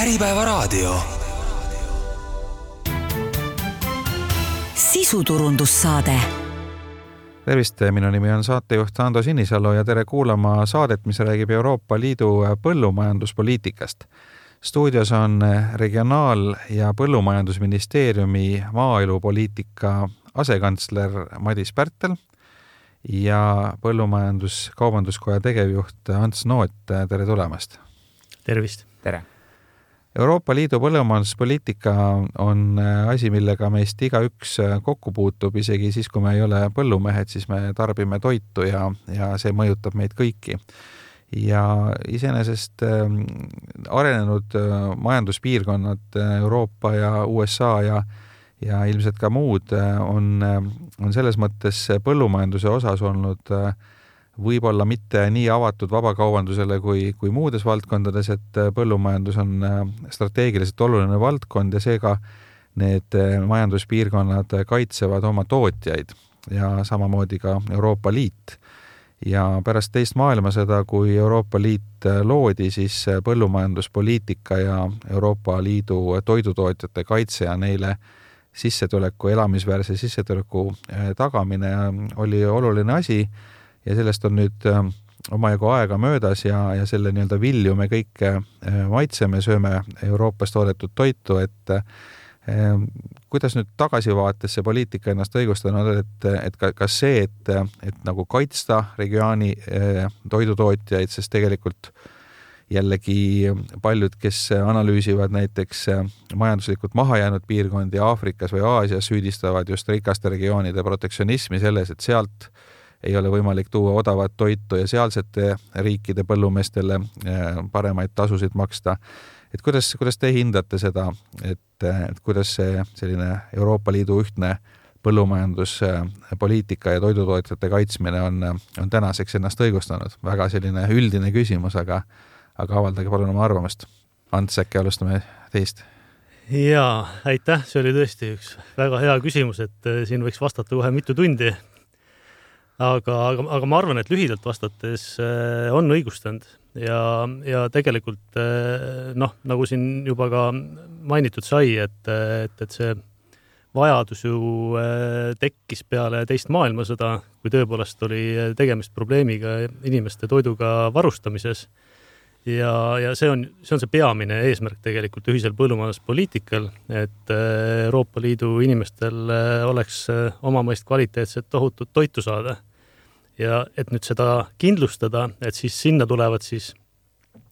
Äripäevaraadio. sisuturundussaade tervist, minu nimi on saatejuht Ando Sinisalu ja tere kuulama saadet, mis räägib Euroopa Liidu põllumajanduspoliitikast. stuudios on Regionaal- ja Põllumajandusministeeriumi maaelupoliitika asekantsler Madis Pärtel ja Põllumajandus-Kaubanduskoja tegevjuht Ants Noot, tere tulemast! tervist! tere! Euroopa Liidu põllumajanduspoliitika on asi, millega meist igaüks kokku puutub, isegi siis, kui me ei ole põllumehed, siis me tarbime toitu ja, ja see mõjutab meid kõiki. ja iseenesest äh, arenenud äh, majanduspiirkonnad äh, Euroopa ja USA ja ja ilmselt ka muud on, on selles mõttes põllumajanduse osas olnud äh, võib-olla mitte nii avatud vabakaubandusele kui, kui muudes valdkondades, et äh, põllumajandus on äh, strateegiliselt oluline valdkond ja seega need äh, majanduspiirkonnad kaitsevad oma tootjaid ja samamoodi ka Euroopa Liit. ja pärast teist maailmasõda, kui Euroopa Liit loodi, siis põllumajanduspoliitika ja Euroopa Liidu toidutootjate kaitse ja neile sissetuleku, elamisväärse sissetuleku tagamine oli oluline asi ja sellest on nüüd äh, omajagu aega möödas ja, ja selle nii-öelda vilju me kõik äh, maitseme, sööme Euroopas toodetud toitu, et äh, kuidas nüüd tagasivaates see poliitika ennast õigustanud, et, et ka, kas see, et, et nagu kaitsta regiooni toidutootjaid, sest tegelikult jällegi paljud, kes analüüsivad näiteks majanduslikult mahajäänud piirkondi Aafrikas või Aasias, süüdistavad just rikaste regioonide protektsionismi selles, et sealt äh, ei ole võimalik tuua odavat toitu ja sealsete riikide põllumeestele äh, paremaid tasusid maksta. et kuidas, kuidas te hindate seda, et, et kuidas see selline Euroopa Liidu ühtne põllumajanduspoliitika ja toidutootjate kaitsmine on, on tänaseks ennast õigustanud? väga selline üldine küsimus, aga, aga avaldage palun oma arvamust. Ants, äkki alustame teist? jaa, aitäh, see oli tõesti üks väga hea küsimus, et äh, siin võiks vastata kohe mitu tundi aga, aga, aga ma arvan, et lühidalt vastates äh, on õigustanud ja, ja tegelikult äh, noh, nagu siin juba ka mainitud sai, et, et, et see vajadus ju äh, tekkis peale teist maailmasõda, kui tõepoolest oli tegemist probleemiga inimeste toiduga varustamises. ja, ja see on, see on see peamine eesmärk tegelikult ühisel põllumajanduspoliitikal, et Euroopa Liidu inimestel oleks omamoist kvaliteetset tohutut toitu saada ja et nüüd seda kindlustada, et siis sinna tulevad siis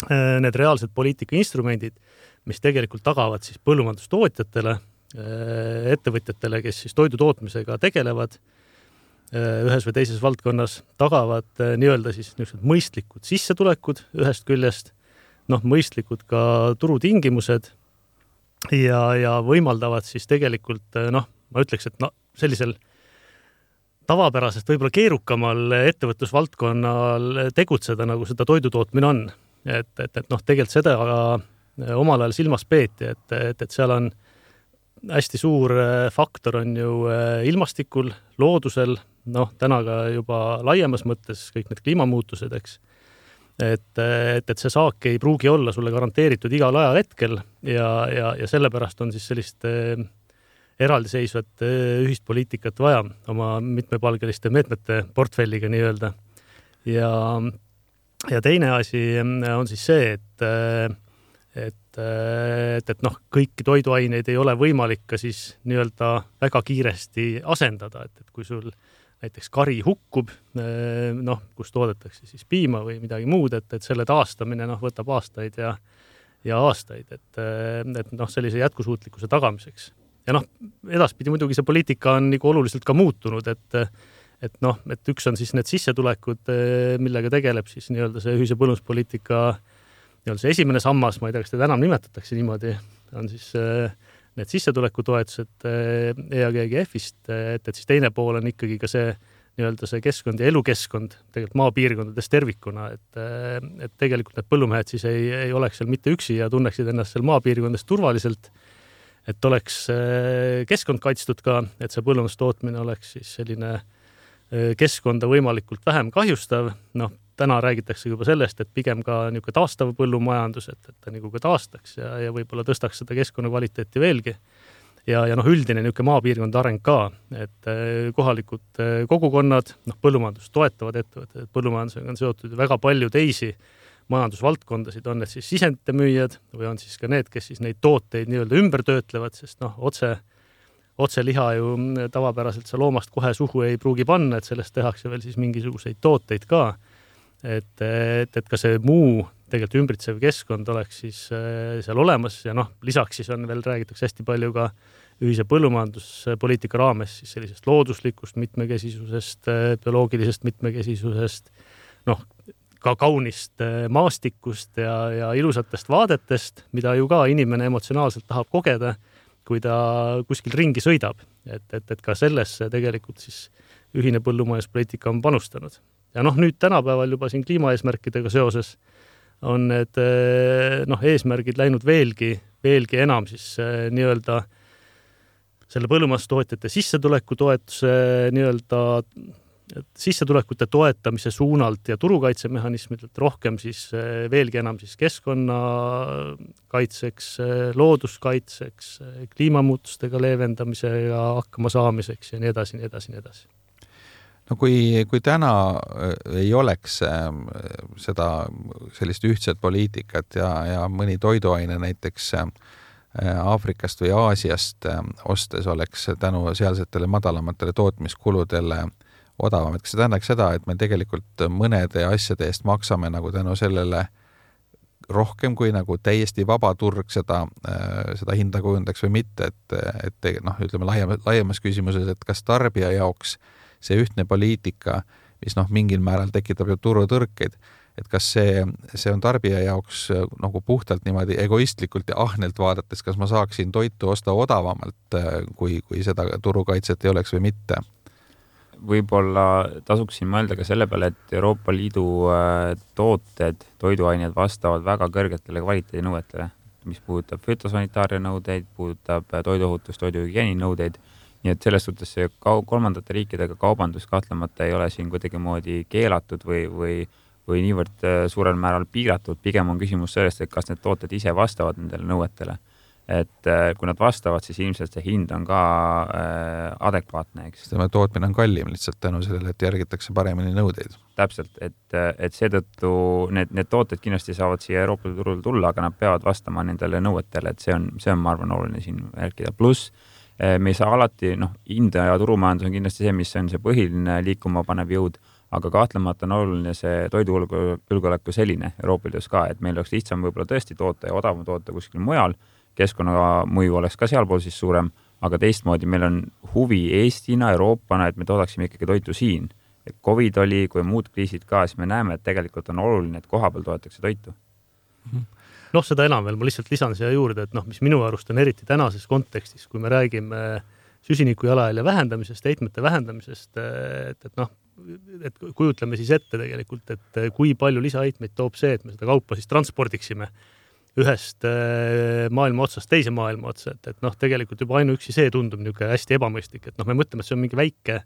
äh, need reaalsed poliitika instrumendid, mis tegelikult tagavad siis põllumajandustootjatele, äh, ettevõtjatele, kes siis toidu tootmisega tegelevad äh, ühes või teises valdkonnas, tagavad nii-öelda siis niisugused mõistlikud sissetulekud ühest küljest, noh, mõistlikud ka turutingimused ja, ja võimaldavad siis tegelikult noh, ma ütleks, et noh, sellisel tavapärasest võib-olla keerukamal ettevõtlusvaldkonnal tegutseda, nagu seda toidutootmine on. et, et, et noh, tegelikult seda omal ajal silmas peeti, et, et, et seal on hästi suur faktor on ju eh, ilmastikul, loodusel, noh, täna ka juba laiemas mõttes kõik need kliimamuutused, eks. et, et, et see saak ei pruugi olla sulle garanteeritud igal ajahetkel ja, ja, ja sellepärast on siis sellist äh, eraldiseisvat eh, ühist poliitikat vaja oma mitmepalgeliste meetmete portfelliga nii-öelda. ja, ja teine asi eh, on siis see, et, eh, et, et, et noh, kõiki toiduaineid ei ole võimalik ka siis nii-öelda väga kiiresti asendada, et, et kui sul näiteks kari hukkub, noh, kus toodetakse siis piima või midagi muud, et, et selle taastamine noh, võtab aastaid ja ja aastaid, et, et noh, sellise jätkusuutlikkuse tagamiseks ja noh, edaspidi muidugi see poliitika on nagu oluliselt ka muutunud, et et noh, et üks on siis need sissetulekud, millega tegeleb siis nii-öelda see ühise põllumajanduspoliitika nii-öelda see esimene sammas, ma ei tea, kas teda enam nimetatakse niimoodi, on siis need sissetulekutoetused EAGGF-ist, et, et siis teine pool on ikkagi ka see nii-öelda see keskkond ja elukeskkond tegelikult maapiirkondades tervikuna, et, et tegelikult need põllumehed siis ei, ei oleks seal mitte üksi ja tunneksid ennast seal maapiirkondades turvaliselt et oleks äh, keskkond kaitstud ka, et see põllumajandustootmine oleks siis selline äh, keskkonda võimalikult vähem kahjustav, noh, täna räägitakse juba sellest, et pigem ka niisugune taastav põllumajandus, et, et ta nagu ka taastaks ja, ja võib-olla tõstaks seda keskkonna kvaliteeti veelgi. ja, ja noh, üldine niisugune maapiirkondade areng ka, et äh, kohalikud äh, kogukonnad, noh, põllumajandust toetavad ettevõtted, põllumajandusega on seotud väga palju teisi majandusvaldkondasid, on need siis sisendite müüjad või on siis ka need, kes siis neid tooteid nii-öelda ümber töötlevad, sest noh, otse otseliha ju tavapäraselt sa loomast kohe suhu ei pruugi panna, et sellest tehakse veel siis mingisuguseid tooteid ka. et, et, et ka see muu tegelikult ümbritsev keskkond oleks siis äh, seal olemas ja noh, lisaks siis on veel, räägitakse hästi palju ka ühise põllumajanduspoliitika raames siis sellisest looduslikust mitmekesisusest, äh, bioloogilisest mitmekesisusest, noh, ka kaunist äh, maastikust ja, ja ilusatest vaadetest, mida ju ka inimene emotsionaalselt tahab kogeda kui ta kuskil ringi sõidab, et, et, et ka sellesse tegelikult siis ühine põllumajanduspoliitika on panustanud. ja noh, nüüd tänapäeval juba siin kliimaeesmärkidega seoses on need noh, eesmärgid läinud veelgi, veelgi enam siis nii-öelda selle põllumajandustootjate sissetulekutoetuse nii-öelda sissetulekute toetamise suunalt ja turukaitsemehhanismidelt rohkem siis eh, veelgi enam siis keskkonnakaitseks, eh, looduskaitseks, eh, kliimamuutustega leevendamisega hakkama saamiseks ja nii edasi, nii edasi, nii edasi. No kui, kui täna ei oleks seda sellist ühtset poliitikat ja, ja mõni toiduaine näiteks Aafrikast või Aasiast ostes oleks tänu sealsetele madalamatele tootmiskuludele äh, odavam, et kas see tähendaks seda, et me tegelikult mõnede asjade eest maksame nagu tänu sellele rohkem kui nagu täiesti vaba turg seda, äh, seda hinda kujundaks või mitte, et, et noh, ütleme laiem, laiemas küsimuses, et kas tarbija jaoks see ühtne poliitika, mis noh, mingil määral tekitab ju turutõrkeid, et kas see, see on tarbija jaoks äh, nagu puhtalt niimoodi egoistlikult ja ahnelt vaadates, kas ma saaksin toitu osta odavamalt, äh, kui, kui seda turukaitset ei oleks või mitte võib-olla tasuks siin mõelda ka selle peale, et Euroopa Liidu äh, tooted, toiduained vastavad väga kõrgetele kvaliteedinõuetele, mis puudutab fütosanitaaria nõudeid, puudutab äh, toiduohutus, toiduhügieeni nõudeid. nii et selles suhtes see kolmandate riikidega kaubandus kahtlemata ei ole siin kuidagimoodi keelatud või, või, või niivõrd äh, suurel määral piiratud, pigem on küsimus sellest, et kas need tooted ise vastavad nendele nõuetele et äh, kui nad vastavad, siis ilmselt see hind on ka äh, adekvaatne, eks. tema tootmine on kallim lihtsalt tänu sellele, et järgitakse paremini nõudeid. täpselt, et, et seetõttu need, need tooted kindlasti saavad siia Euroopa turule tulla, aga nad peavad vastama nendele nõuetele, et see on, see on, ma arvan, oluline siin märkida, pluss äh, me ei saa alati, noh, hind ja turumajandus on kindlasti see, mis on see põhiline liikuma panev jõud, aga kahtlemata on oluline see toidujulgeoleku selline Euroopa Liidus ka, et meil oleks lihtsam võib-olla tõesti toota ja odavam toota kuskil mujal keskkonnamõju oleks ka sealpool siis suurem, aga teistmoodi meil on huvi Eestina, Euroopana, et me toodaksime ikkagi toitu siin. et Covid oli, kui muud kriisid ka, siis me näeme, et tegelikult on oluline, et kohapeal toodetakse toitu mhm. noh, seda enam veel, ma lihtsalt lisan siia juurde, et noh, mis minu arust on eriti tänases kontekstis, kui me räägime süsiniku jalajälje vähendamisest, heitmete vähendamisest, et, et noh, et kujutleme siis ette tegelikult, et kui palju lisaheitmeid toob see, et me seda kaupa siis transpordiksime ühest äh, maailma otsast teise maailma otsa, et, et noh, tegelikult juba ainuüksi see tundub niisugune hästi ebamõistlik, et noh, me mõtleme, et see on mingi väike,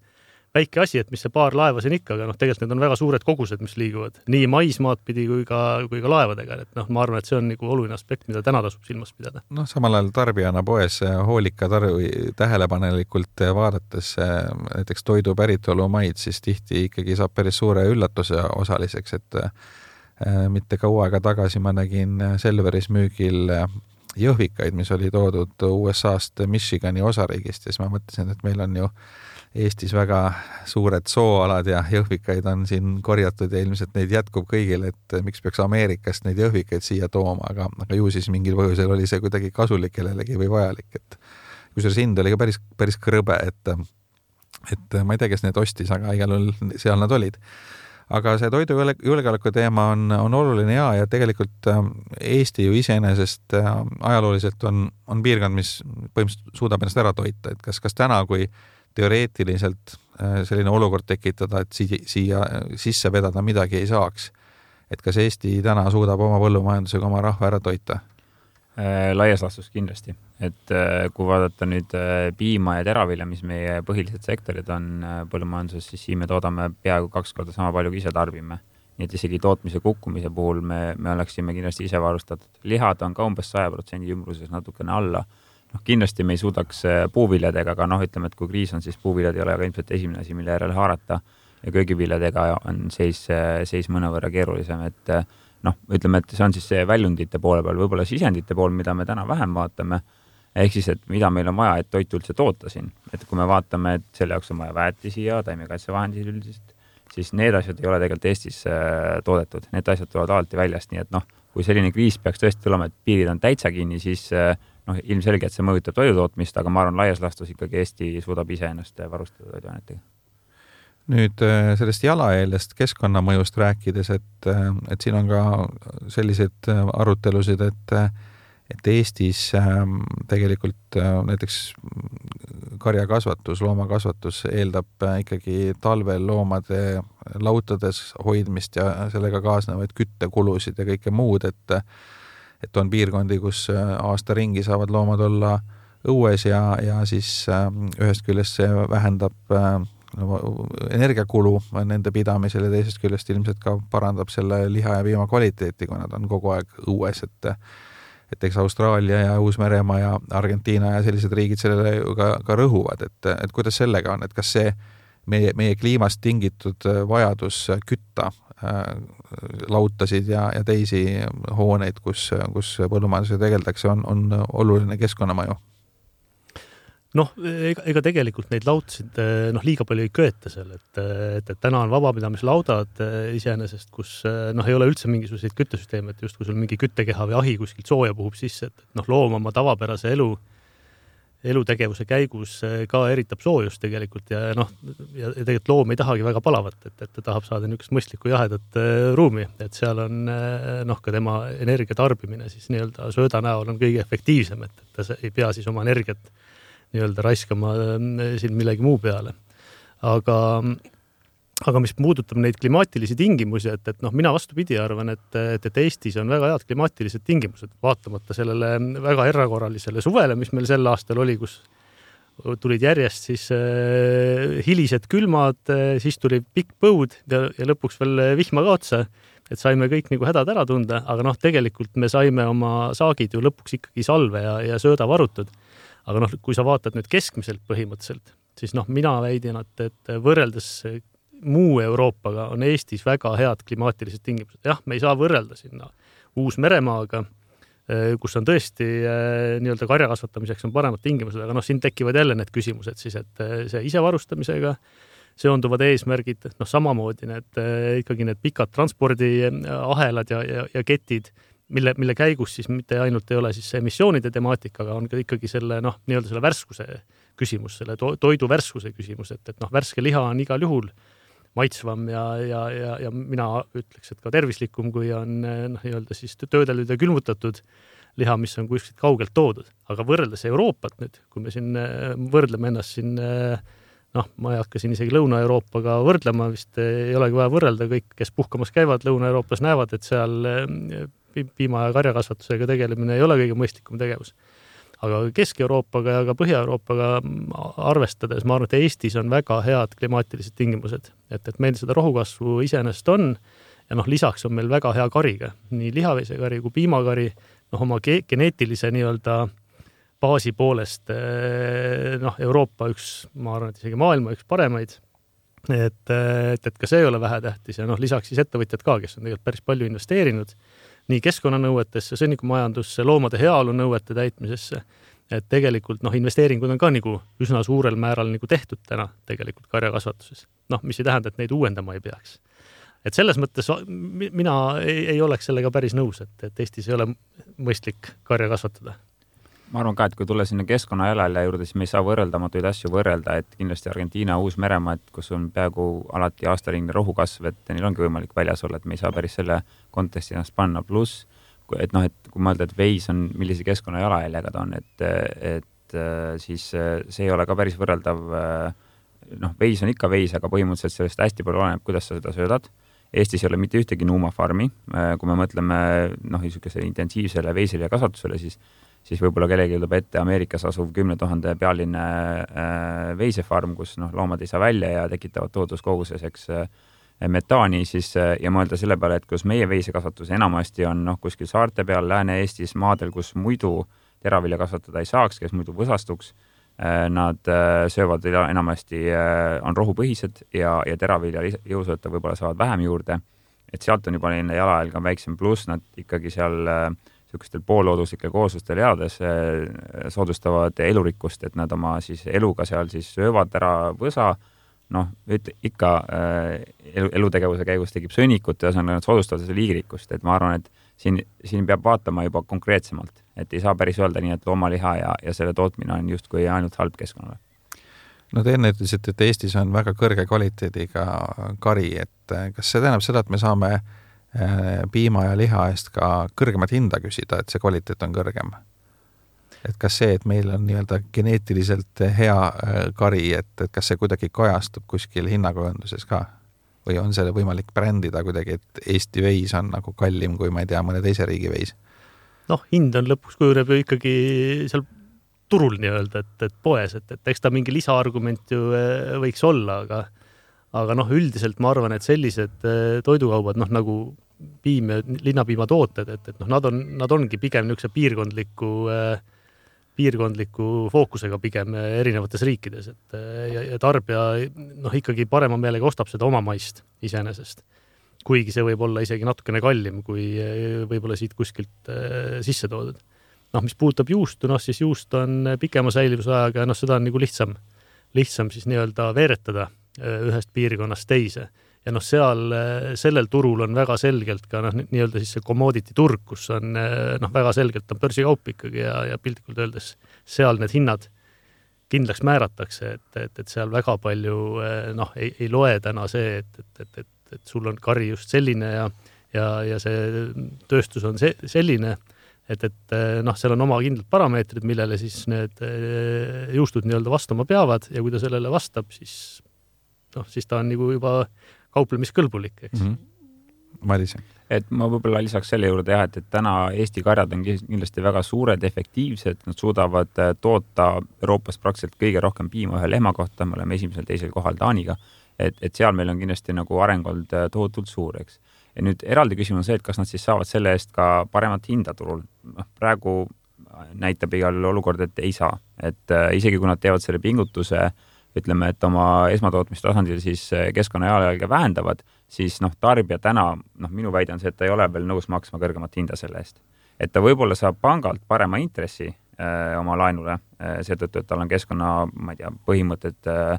väike asi, et mis see paar laeva siin ikka, aga noh, tegelikult need on väga suured kogused, mis liiguvad nii maismaad pidi kui ka, kui ka laevadega, et noh, ma arvan, et see on nagu oluline aspekt, mida täna tasub silmas pidada. noh, samal ajal tarbijana poes hoolika tarvi tähelepanelikult vaadates näiteks toidu päritolumaid, siis tihti ikkagi saab päris suure üllatuse osaliseks, et Äh, mitte kaua aega tagasi ma nägin äh, Selveris müügil äh, jõhvikaid, mis oli toodud USA-st Michigani osariigist. Ja siis ma mõtlesin, et meil on ju Eestis väga suured sooalad ja jõhvikaid on siin korjatud ja ilmselt neid jätkub kõigil, et miks peaks Ameerikast neid jõhvikaid siia tooma, aga, aga ju siis mingil põhjusel oli see kuidagi kasulik kellelegi või vajalik, et kusjuures hind oli ka päris, päris krõbe, et et ma ei tea, kes need ostis, aga igal juhul seal nad olid aga see toidujulgeoleku teema on, on oluline ja, ja tegelikult ähm, Eesti ju iseenesest äh, ajalooliselt on, on piirkond, mis põhimõtteliselt suudab ennast ära toita, et kas, kas täna, kui teoreetiliselt äh, selline olukord tekitada, et siia, siia sisse vedada midagi ei saaks, et kas Eesti täna suudab oma põllumajandusega oma rahva ära toita? Äh, laias laastus kindlasti, et äh, kui vaadata nüüd äh, piima ja teravilja, mis meie põhilised sektorid on põllumajanduses, siis siin me toodame peaaegu kaks korda sama palju, kui ise tarbime. nii et isegi tootmise kukkumise puhul me, me oleksime kindlasti ise varustatud. lihad on ka umbes saja protsendi ümbruses natukene alla. noh, kindlasti me ei suudaks puuviljadega, aga noh, ütleme, et kui kriis on, siis puuviljad ei ole ka ilmselt esimene asi, mille järele haarata ja köögiviljadega on seis, seis mõnevõrra keerulisem, et noh, ütleme, et see on siis see väljundite poole peal, võib-olla sisendite pool, mida me täna vähem vaatame. Ehk siis, et mida meil on vaja, et toitu üldse toota siin, et kui me vaatame, et selle jaoks on vaja väetisi ja taimekaitsevahendeid üldiselt, siis need asjad ei ole tegelikult Eestis äh, toodetud, need asjad tulevad alati väljast, nii et noh, kui selline kriis peaks tõesti tulema, et piirid on täitsa kinni, siis äh, noh, ilmselgelt see mõjutab toidutootmist, aga ma arvan, laias laastus ikkagi Eesti suudab ise ennast varustada toiduainetega nüüd äh, sellest jalajäljest keskkonnamõjust rääkides, et, et siin on ka selliseid arutelusid, et et Eestis ähm, tegelikult äh, näiteks karjakasvatus, loomakasvatus eeldab äh, ikkagi talvel loomade lautades hoidmist ja sellega kaasnevaid küttekulusid ja kõike muud, et et on piirkondi, kus äh, aasta ringi saavad loomad olla õues ja, ja siis ähm, ühest küljest see vähendab energiakulu nende pidamisel ja teisest küljest ilmselt ka parandab selle liha ja piima kvaliteeti, kui nad on kogu aeg õues, et et eks Austraalia ja Uus-Meremaa ja Argentiina ja sellised riigid sellele ju ka, ka rõhuvad, et, et kuidas sellega on, et kas see meie, meie kliimast tingitud vajadus kütta äh, lautasid ja, ja teisi hooneid, kus, kus põllumajandusega tegeldakse, on, on oluline keskkonnamõju noh, ega, ega tegelikult neid lautasid eh, noh, liiga palju ei köeta seal, et, et, et täna on vabapidamislaudad eh, iseenesest, kus eh, noh, ei ole üldse mingisuguseid küttesüsteeme, et justkui sul mingi küttekeha või ahi kuskilt sooja puhub sisse, et noh, loom oma tavapärase elu, elutegevuse käigus ka eritab soojust tegelikult ja noh, ja tegelikult loom ei tahagi väga palavat, et, et ta tahab saada niisugust mõistlikku jahedat ruumi, et seal on noh, ka tema energia tarbimine siis nii-öelda sööda näol on kõige efektiivsem, et, et ta ei pea siis oma energiat nii-öelda raiskama äh, siin millegi muu peale. aga, aga mis puudutab neid klimaatilisi tingimusi, et, et noh, mina vastupidi arvan, et, et, et Eestis on väga head klimaatilised tingimused, vaatamata sellele väga erakorralisele suvele, mis meil sel aastal oli, kus tulid järjest siis äh, hilised külmad äh,, siis tuli pikk põud ja, ja lõpuks veel vihma ka otsa. et saime kõik nagu hädad ära tunda, aga noh, tegelikult me saime oma saagid ju lõpuks ikkagi salve ja, ja sööda varutud aga noh, kui sa vaatad nüüd keskmiselt põhimõtteliselt, siis noh, mina väidin, et, et võrreldes muu Euroopaga on Eestis väga head klimaatilised tingimused. jah, me ei saa võrrelda sinna Uus-Meremaaga, eh, kus on tõesti eh, nii-öelda karja kasvatamiseks on paremad tingimused, aga noh, siin tekivad jälle need küsimused siis, et eh, see isevarustamisega seonduvad eesmärgid, noh, samamoodi need ikkagi need pikad transpordiahelad ja, ja, ja ketid mille, mille käigus siis mitte ainult ei ole siis see emissioonide temaatika, aga on ka ikkagi selle noh, nii-öelda selle värskuse küsimus, selle to toidu värskuse küsimus, et, et noh, värske liha on igal juhul maitsvam ja, ja, ja, ja mina ütleks, et ka tervislikum, kui on noh, nii-öelda siis töödeldud ja külmutatud liha, mis on kuskilt kaugelt toodud. aga võrreldes Euroopat nüüd, kui me siin võrdleme ennast siin noh, ma ei hakka siin isegi Lõuna-Euroopaga võrdlema, vist ei olegi vaja võrrelda, kõik, kes puhkamas käivad Lõuna-Euroopas, näevad, et seal piima- ja karjakasvatusega tegelemine ei ole kõige mõistlikum tegevus. aga Kesk-Euroopaga ja ka Põhja-Euroopaga arvestades ma arvan, et Eestis on väga head klimaatilised tingimused, et, et meil seda rohukasvu iseenesest on ja noh, lisaks on meil väga hea kari ka, nii lihaveisekari kui piimakari, noh, oma ge geneetilise nii-öelda baasi poolest eh, noh, Euroopa üks, ma arvan, et isegi maailma üks paremaid. Et, et, et ka see ei ole vähetähtis ja noh, lisaks siis ettevõtjad ka, kes on tegelikult päris palju investeerinud nii keskkonnanõuetesse, sõnnikumajandusse, loomade heaolu nõuete täitmisesse. et tegelikult noh, investeeringud on ka nagu üsna suurel määral nagu tehtud täna tegelikult karjakasvatuses. noh, mis ei tähenda, et neid uuendama ei peaks. et selles mõttes mina ei, ei oleks sellega päris nõus, et, et Eestis ei ole mõistlik karja kasvatada ma arvan ka, et kui tulla sinna keskkonna jalajälje juurde, siis me ei saa võrreldamatuid asju võrrelda, et kindlasti Argentiina, Uus-Meremaa, et kus on peaaegu alati aastaringne rohukasv, et neil ongi võimalik väljas olla, et me ei saa päris selle konteksti ennast panna, pluss et noh, et kui mõelda, et veis on, millise keskkonna jalajäljega ta on, et, et siis see ei ole ka päris võrreldav. noh, veis on ikka veis, aga põhimõtteliselt sellest hästi palju oleneb, kuidas sa seda söödad Eestis ei ole mitte ühtegi nuumafarmi, kui me mõtleme noh, niisugusele intensiivsele veiselja kasvatusele, siis siis võib-olla kellelgi tuleb ette Ameerikas asuv kümne tuhande pealine äh, veisefarm, kus noh, loomad ei saa välja ja tekitavad tohutus koguses, eks äh, metaani, siis ja mõelda selle peale, et kus meie veisekasvatus enamasti on noh, kuskil saarte peal Lääne-Eestis maadel, kus muidu teravilja kasvatada ei saaks, kes muidu võsastuks Nad söövad enamasti, on rohupõhised ja, ja teravilja jõusööta võib-olla saavad vähem juurde. et sealt on juba neile jalajälg on väiksem, pluss nad ikkagi seal niisugustel poollooduslikel kooslustel elades soodustavad elurikkust, et nad oma siis eluga seal siis söövad ära võsa noh, ikka äh, elu, elutegevuse käigus tekib sõnnikut, ühesõnaga nad soodustavad seda liigirikkust, et ma arvan, et siin, siin peab vaatama juba konkreetsemalt, et ei saa päris öelda nii, et loomaliha ja, ja selle tootmine on justkui ainult halb keskkonnale. no te enne ütlesite, et Eestis on väga kõrge kvaliteediga kari, et kas see tähendab seda, et me saame äh, piima ja liha eest ka kõrgemat hinda küsida, et see kvaliteet on kõrgem? et kas see, et meil on nii-öelda geneetiliselt hea äh, kari, et, et kas see kuidagi kajastub kuskil hinnakujunduses ka? või on selle võimalik brändida kuidagi, et Eesti veis on nagu kallim kui ma ei tea, mõne teise riigi veis? noh, hind on lõpuks kujuneb ju ikkagi seal turul nii-öelda, et, et poes, et, et eks ta mingi lisaargument ju äh, võiks olla, aga aga noh, üldiselt ma arvan, et sellised äh, toidukaubad, noh nagu piim ja linnapiimatooted, et, et noh, nad on, nad ongi pigem niisuguse piirkondliku äh, piirkondliku fookusega pigem erinevates riikides, et ja, ja tarbija noh, ikkagi parema meelega ostab seda oma maist iseenesest. kuigi see võib olla isegi natukene kallim, kui võib-olla siit kuskilt äh, sisse toodud. noh, mis puudutab juustu, noh siis juust on pikema säilivusajaga ja noh, seda on nagu lihtsam, lihtsam siis nii-öelda veeretada ühest piirkonnast teise. Ja noh, seal sellel turul on väga selgelt ka noh, nii-öelda siis see commodity turg, kus on noh, väga selgelt on börsikaup ikkagi ja, ja piltlikult öeldes seal need hinnad kindlaks määratakse, et, et, et seal väga palju noh, ei, ei loe täna see, et, et, et, et, et sul on kari just selline ja ja, ja see tööstus on see, selline, et, et noh, seal on oma kindlad parameetrid, millele siis need juustud nii-öelda vastama peavad ja kui ta sellele vastab, siis noh, siis ta on nagu juba kauplemiskõlbulik, eks mm. -hmm. Madis? et ma võib-olla lisaks selle juurde jah, et, et täna Eesti karjad on kindlasti väga suured, efektiivsed, nad suudavad äh, toota Euroopas praktiliselt kõige rohkem piima ühe lehma kohta, me oleme esimesel-teisel kohal Taaniga. et, et seal meil on kindlasti nagu areng olnud äh, tohutult suur, eks. ja nüüd eraldi küsimus on see, et kas nad siis saavad selle eest ka paremat hinda turul. noh, praegu näitab igal olukord, et ei saa, et äh, isegi kui nad teevad selle pingutuse äh, ütleme, et oma esmatootmistasandil siis eh, keskkonna jalajälge vähendavad, siis noh, tarbija täna, noh, minu väide on see, et ta ei ole veel nõus maksma kõrgemat hinda selle eest. et ta võib-olla saab pangalt parema intressi äh, oma laenule äh, seetõttu, et tal on keskkonna, ma ei tea, põhimõtted äh,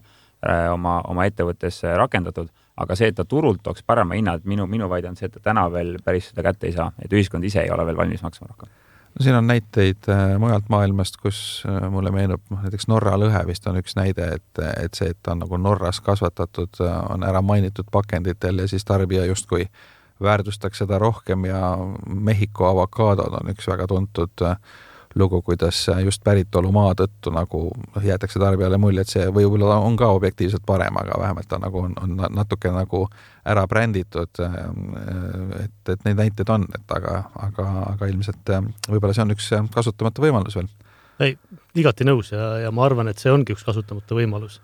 oma, oma ettevõttes rakendatud, aga see, et ta turult tooks parema hinna, et minu, minu väide on see, et ta täna veel päris seda kätte ei saa, et ühiskond ise ei ole veel valmis maksma rohkem no siin on näiteid äh, mujalt maailmast, kus äh, mulle meenub, noh näiteks Norra lõhe vist on üks näide, et, et see, et ta on nagu Norras kasvatatud, äh, on ära mainitud pakenditel ja siis tarbija justkui väärtustaks seda rohkem ja Mehhiko avokaadod on üks väga tuntud äh, lugu, kuidas just päritolumaa tõttu nagu jäetakse tarbijale mulje, et see võib-olla on ka objektiivselt parem, aga vähemalt ta nagu on, on natuke nagu ära bränditud. et, et neid näiteid on, et aga, aga, aga ilmselt võib-olla see on üks kasutamata võimalus veel. ei, igati nõus ja, ja ma arvan, et see ongi üks kasutamata võimalus.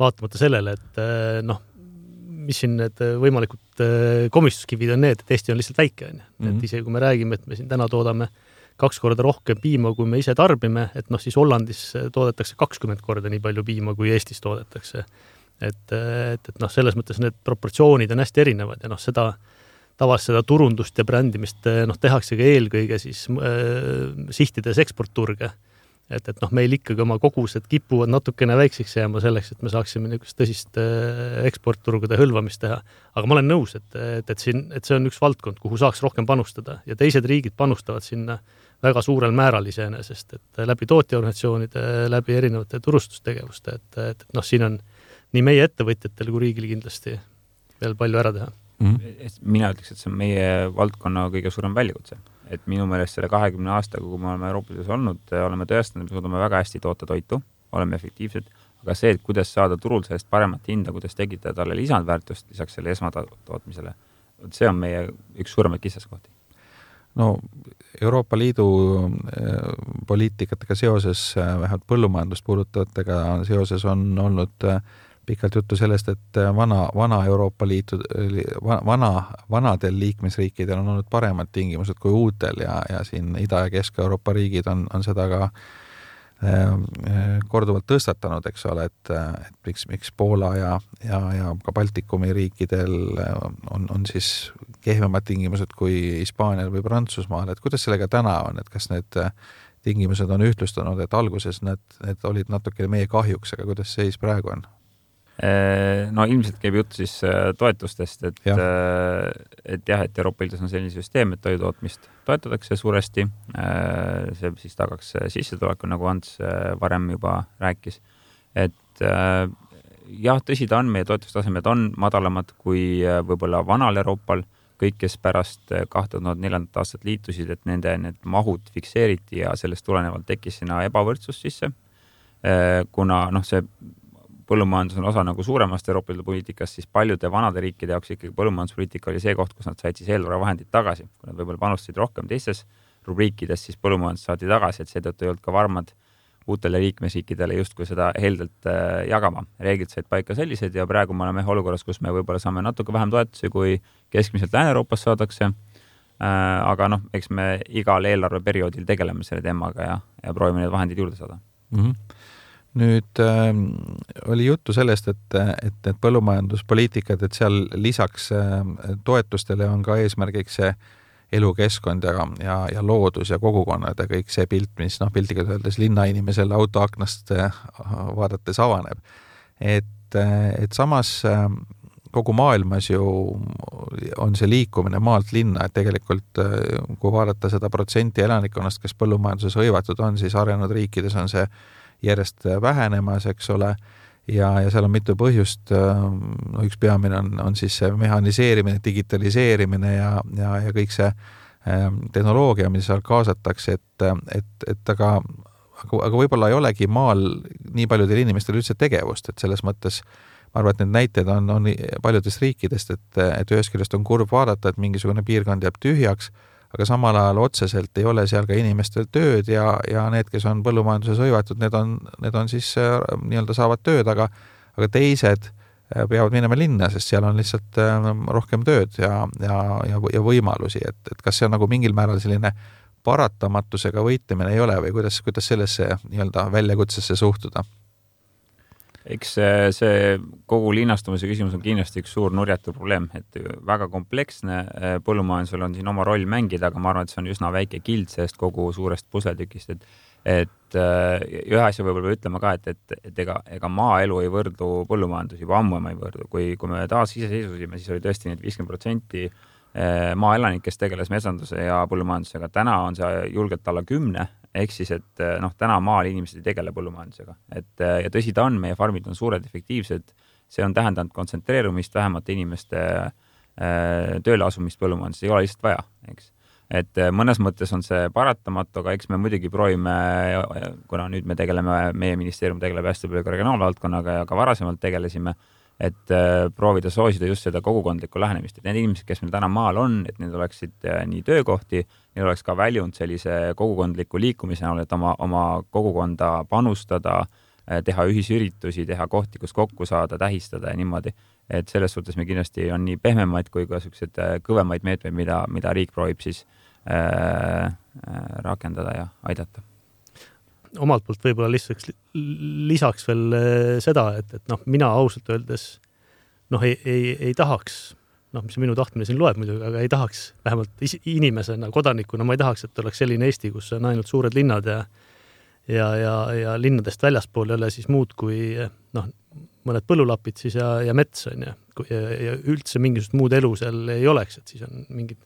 vaatamata sellele, et noh, mis siin need võimalikud komistuskivid on need, et Eesti on lihtsalt väike, on ju. et mhm. isegi kui me räägime, et me siin täna toodame kaks korda rohkem piima, kui me ise tarbime, et noh, siis Hollandis toodetakse kakskümmend korda nii palju piima, kui Eestis toodetakse. et, et, et noh, selles mõttes need proportsioonid on hästi erinevad ja noh, seda tavaliselt seda turundust ja brändimist noh, tehaksegi eelkõige siis äh, sihtides eksportturge et, et noh, meil ikkagi oma kogused kipuvad natukene väikseks jääma selleks, et me saaksime niisugust tõsist äh, eksportturgude hõlvamist teha. aga ma olen nõus, et, et, et siin, et see on üks valdkond, kuhu saaks rohkem panustada ja teised riigid panustavad sinna väga suurel määral iseenesest, et läbi tootjaorganisatsioonide, läbi erinevate turustustegevuste, et, et, et noh, siin on nii meie ettevõtjatel kui riigil kindlasti veel palju ära teha mm. -hmm. mina ütleks, et see on meie valdkonna kõige suurem väljakutse et minu meelest selle kahekümne aastaga, kui me oleme Euroopa Liidus olnud, oleme tõestanud, et me suudame väga hästi toota toitu, oleme efektiivsed, aga see, et kuidas saada turul sellest paremat hinda, kuidas tekitada talle lisandväärtust lisaks selle esmatootmisele, vot see on meie üks suuremaid kitsaskohti. No Euroopa Liidu äh, poliitikatega seoses, äh, vähemalt põllumajandust puudutavatega seoses on olnud äh, pikalt juttu sellest, et vana, vana Euroopa Liitu, vana, vanadel liikmesriikidel on olnud paremad tingimused kui uutel ja, ja siin Ida- ja Kesk-Euroopa riigid on, on seda ka äh, korduvalt tõstatanud, eks ole, et, et miks, miks Poola ja, ja, ja ka Baltikumi riikidel on, on siis kehvemad tingimused kui Hispaanial või Prantsusmaal, et kuidas sellega täna on, et kas need tingimused on ühtlustunud, et alguses need, need olid natuke meie kahjuks, aga kuidas seis praegu on? Äh, no ilmselt käib jutt siis äh, toetustest, et äh, et jah, et Euroopa Liidus on selline süsteem, et toidutootmist toetatakse suuresti. see siis tagaks sissetuleku, nagu Ants varem juba rääkis. et jah, tõsi ta on, meie toetustasemed on madalamad kui võib-olla vanal Euroopal. kõik, kes pärast kahte tuhat neljandat aastat liitusid, et nende need mahud fikseeriti ja sellest tulenevalt tekkis sinna ebavõrdsus sisse. kuna noh, see põllumajandus on osa nagu suuremast Euroopa Liidu poliitikast, siis paljude vanade riikide jaoks ikkagi põllumajanduspoliitika oli see koht, kus nad said siis eelarvevahendid tagasi, kui nad võib-olla panustasid rohkem teistes rubriikides, siis põllumajandus saadi tagasi, et seetõttu ei olnud ka varmad uutele liikmesriikidele justkui seda heldelt äh, jagama. reeglid said paika sellised ja praegu me oleme olukorras, kus me võib-olla saame natuke vähem toetusi, kui keskmiselt Lääne-Euroopas saadakse äh,. aga noh, eks me igal eelarveperioodil tegeleme selle teemaga ja, ja proovime need vahendid juurde saada mm. -hmm nüüd äh, oli juttu sellest, et, et need põllumajanduspoliitikad, et seal lisaks äh, toetustele on ka eesmärgiks see elukeskkond ja, ja, ja loodus ja kogukonnad ja kõik see pilt, mis noh, piltlikult öeldes linnainimesele autoaknast äh, vaadates avaneb. et, äh, et samas äh, kogu maailmas ju on see liikumine maalt linna, et tegelikult äh, kui vaadata seda protsenti elanikkonnast, kes põllumajanduses hõivatud on, siis arenenud riikides on see järjest vähenemas, eks ole, ja, ja seal on mitu põhjust, no üks peamine on, on siis see mehhaniseerimine, digitaliseerimine ja, ja, ja kõik see ähm, tehnoloogia, mis seal kaasatakse, et, et, et aga aga, aga võib-olla ei olegi maal nii paljudel inimestel üldse tegevust, et selles mõttes ma arvan, et need näited on, on paljudest riikidest, et, et ühest küljest on kurb vaadata, et mingisugune piirkond jääb tühjaks, aga samal ajal otseselt ei ole seal ka inimestel tööd ja, ja need, kes on põllumajanduses hõivatud, need on, need on siis äh, nii-öelda saavad tööd, aga aga teised äh, peavad minema linna, sest seal on lihtsalt äh, rohkem tööd ja, ja, ja, ja võimalusi, et, et kas see on nagu mingil määral selline paratamatusega võitlemine ei ole või kuidas, kuidas sellesse nii-öelda väljakutsesse suhtuda? Eks see, see kogu linnastumise küsimus on kindlasti üks suur nurjatu probleem, et väga kompleksne, eh, põllumajandusel on siin oma roll mängida, aga ma arvan, et see on üsna väike kild sellest kogu suurest pusletükist, et et eh, ühe asja võib-olla ütlema ka, et, et, et ega, ega maaelu ei võrdu põllumajandus juba ammu enam ei võrdu, kui, kui me taas iseseisvusime, siis oli tõesti need viiskümmend protsenti eh, maaelanikest tegeles metsanduse ja põllumajandusega, täna on see julgelt alla kümne ehk siis, et eh, noh, täna maal inimesed ei tegele põllumajandusega, et eh, ja tõsi ta on, meie farmid on suured, efektiivsed, see on tähendanud kontsentreerumist, vähemate inimeste tööle asumist põllumajanduses ei ole lihtsalt vaja, eks. et mõnes mõttes on see paratamatu, aga eks me muidugi proovime, kuna nüüd me tegeleme, meie ministeerium tegeleb hästi palju ka regionaalvaldkonnaga ja ka varasemalt tegelesime et äh, proovida soosida just seda kogukondlikku lähenemist, et need inimesed, kes meil täna maal on, et neil oleksid äh, nii töökohti, neil oleks ka väljund sellise kogukondliku liikumise näol, et oma, oma kogukonda panustada, äh, teha ühisüritusi, teha kohti, kus kokku saada, tähistada ja niimoodi. et selles suhtes me kindlasti on nii pehmemaid kui ka siukseid kõvemaid meetmeid, mida, mida riik proovib siis äh, rakendada ja aidata omalt poolt võib-olla lihtsalt lisaks veel eh, seda, et, et noh, mina ausalt öeldes noh, ei, ei, ei tahaks, noh, mis minu tahtmine siin loeb muidugi, aga ei tahaks vähemalt inimesena, kodanikuna, ma ei tahaks, et oleks selline Eesti, kus on ainult suured linnad ja ja, ja, ja linnadest väljaspool ei ole siis muud kui noh, mõned põllulapid siis ja, ja mets on ju, ja, ja üldse mingisugust muud elu seal ei oleks, et siis on mingid